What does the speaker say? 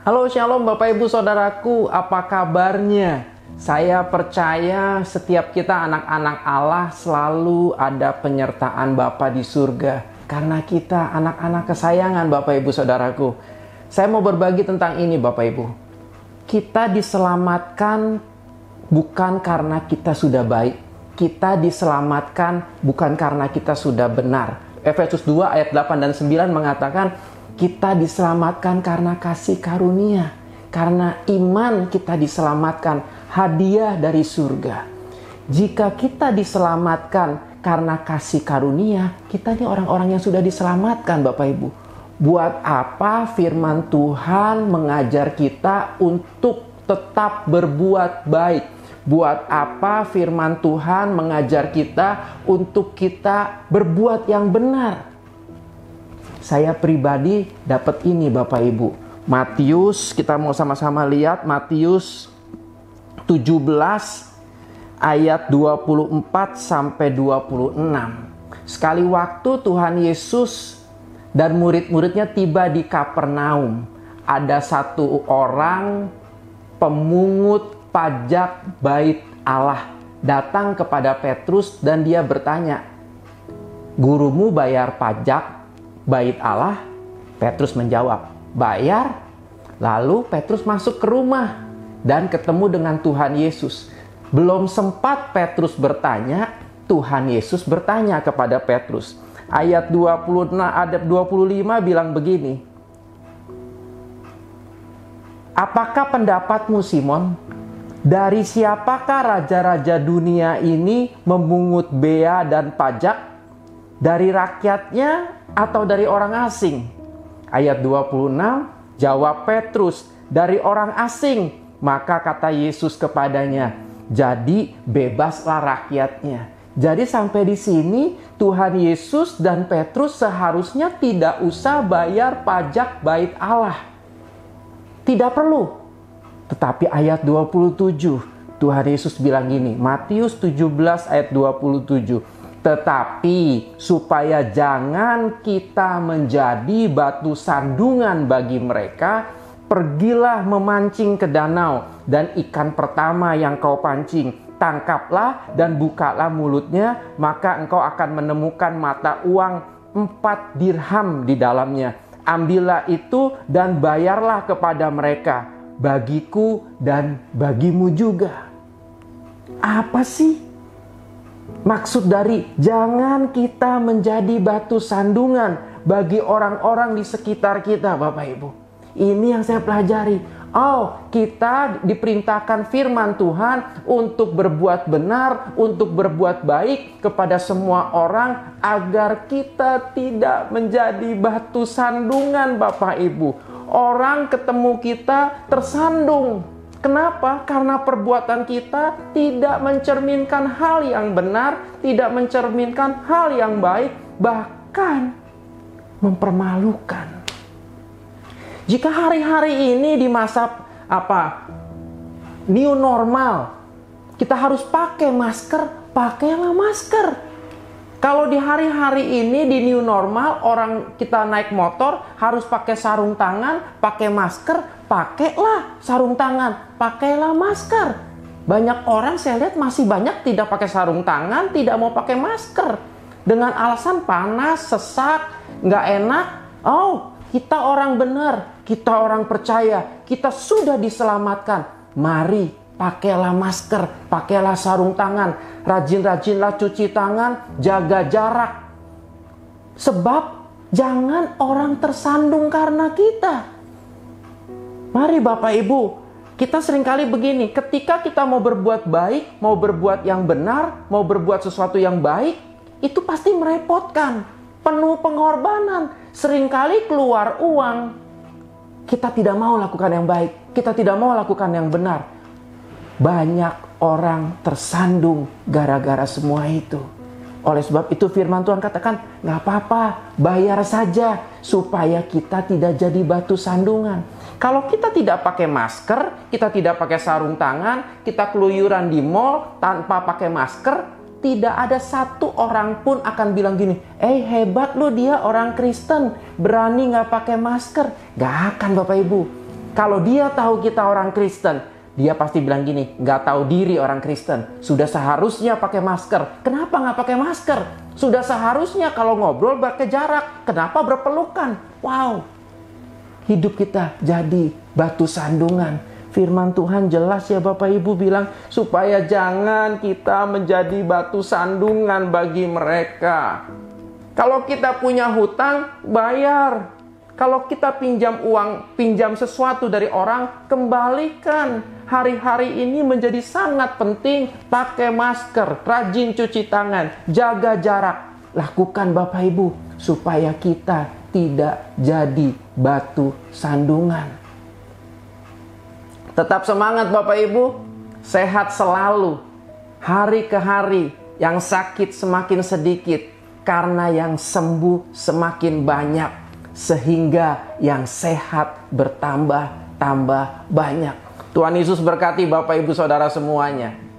Halo Shalom Bapak Ibu Saudaraku, apa kabarnya? Saya percaya setiap kita anak-anak Allah selalu ada penyertaan Bapa di surga. Karena kita anak-anak kesayangan Bapak Ibu Saudaraku. Saya mau berbagi tentang ini Bapak Ibu. Kita diselamatkan bukan karena kita sudah baik. Kita diselamatkan bukan karena kita sudah benar. Efesus 2 ayat 8 dan 9 mengatakan kita diselamatkan karena kasih karunia. Karena iman kita diselamatkan hadiah dari surga. Jika kita diselamatkan karena kasih karunia, kita ini orang-orang yang sudah diselamatkan Bapak Ibu. Buat apa firman Tuhan mengajar kita untuk tetap berbuat baik? Buat apa firman Tuhan mengajar kita untuk kita berbuat yang benar? Saya pribadi dapat ini Bapak Ibu. Matius, kita mau sama-sama lihat Matius 17 ayat 24 sampai 26. Sekali waktu Tuhan Yesus dan murid-muridnya tiba di Kapernaum. Ada satu orang pemungut pajak bait Allah datang kepada Petrus dan dia bertanya, "Gurumu bayar pajak bait Allah?" Petrus menjawab, "Bayar." Lalu Petrus masuk ke rumah dan ketemu dengan Tuhan Yesus. Belum sempat Petrus bertanya, Tuhan Yesus bertanya kepada Petrus. Ayat 26 adab 25 bilang begini. Apakah pendapatmu Simon? Dari siapakah raja-raja dunia ini memungut bea dan pajak? Dari rakyatnya atau dari orang asing? Ayat 26, jawab Petrus, dari orang asing. Maka kata Yesus kepadanya, jadi bebaslah rakyatnya. Jadi sampai di sini Tuhan Yesus dan Petrus seharusnya tidak usah bayar pajak bait Allah. Tidak perlu. Tetapi ayat 27 Tuhan Yesus bilang gini, Matius 17 ayat 27. Tetapi supaya jangan kita menjadi batu sandungan bagi mereka, pergilah memancing ke danau dan ikan pertama yang kau pancing. Tangkaplah dan bukalah mulutnya maka engkau akan menemukan mata uang empat dirham di dalamnya. Ambillah itu dan bayarlah kepada mereka bagiku dan bagimu juga. Apa sih maksud dari jangan kita menjadi batu sandungan bagi orang-orang di sekitar kita Bapak Ibu ini yang saya pelajari Oh, kita diperintahkan firman Tuhan untuk berbuat benar, untuk berbuat baik kepada semua orang agar kita tidak menjadi batu sandungan Bapak Ibu. Orang ketemu kita tersandung. Kenapa? Karena perbuatan kita tidak mencerminkan hal yang benar, tidak mencerminkan hal yang baik, bahkan mempermalukan. Jika hari-hari ini di masa apa new normal, kita harus pakai masker, pakailah masker. Kalau di hari-hari ini di new normal orang kita naik motor harus pakai sarung tangan, pakai masker, pakailah sarung tangan, pakailah masker. Banyak orang saya lihat masih banyak tidak pakai sarung tangan, tidak mau pakai masker dengan alasan panas, sesak, nggak enak. Oh, kita orang benar, kita orang percaya, kita sudah diselamatkan. Mari pakailah masker, pakailah sarung tangan, rajin-rajinlah cuci tangan, jaga jarak. Sebab jangan orang tersandung karena kita. Mari Bapak Ibu, kita sering kali begini, ketika kita mau berbuat baik, mau berbuat yang benar, mau berbuat sesuatu yang baik, itu pasti merepotkan, penuh pengorbanan, sering kali keluar uang. Kita tidak mau lakukan yang baik, kita tidak mau lakukan yang benar. Banyak orang tersandung gara-gara semua itu. Oleh sebab itu firman Tuhan katakan, nggak apa-apa, bayar saja supaya kita tidak jadi batu sandungan. Kalau kita tidak pakai masker, kita tidak pakai sarung tangan, kita keluyuran di mall tanpa pakai masker, tidak ada satu orang pun akan bilang gini, eh hebat lo dia orang Kristen, berani nggak pakai masker. Gak akan Bapak Ibu. Kalau dia tahu kita orang Kristen, dia pasti bilang gini, nggak tahu diri orang Kristen. Sudah seharusnya pakai masker. Kenapa nggak pakai masker? Sudah seharusnya kalau ngobrol pakai jarak. Kenapa berpelukan? Wow, hidup kita jadi batu sandungan. Firman Tuhan jelas ya Bapak Ibu bilang supaya jangan kita menjadi batu sandungan bagi mereka. Kalau kita punya hutang, bayar. Kalau kita pinjam uang, pinjam sesuatu dari orang, kembalikan. Hari-hari ini menjadi sangat penting. Pakai masker, rajin cuci tangan, jaga jarak. Lakukan Bapak Ibu supaya kita tidak jadi batu sandungan. Tetap semangat Bapak Ibu, sehat selalu. Hari ke hari yang sakit semakin sedikit karena yang sembuh semakin banyak sehingga yang sehat bertambah tambah banyak. Tuhan Yesus berkati Bapak Ibu Saudara semuanya.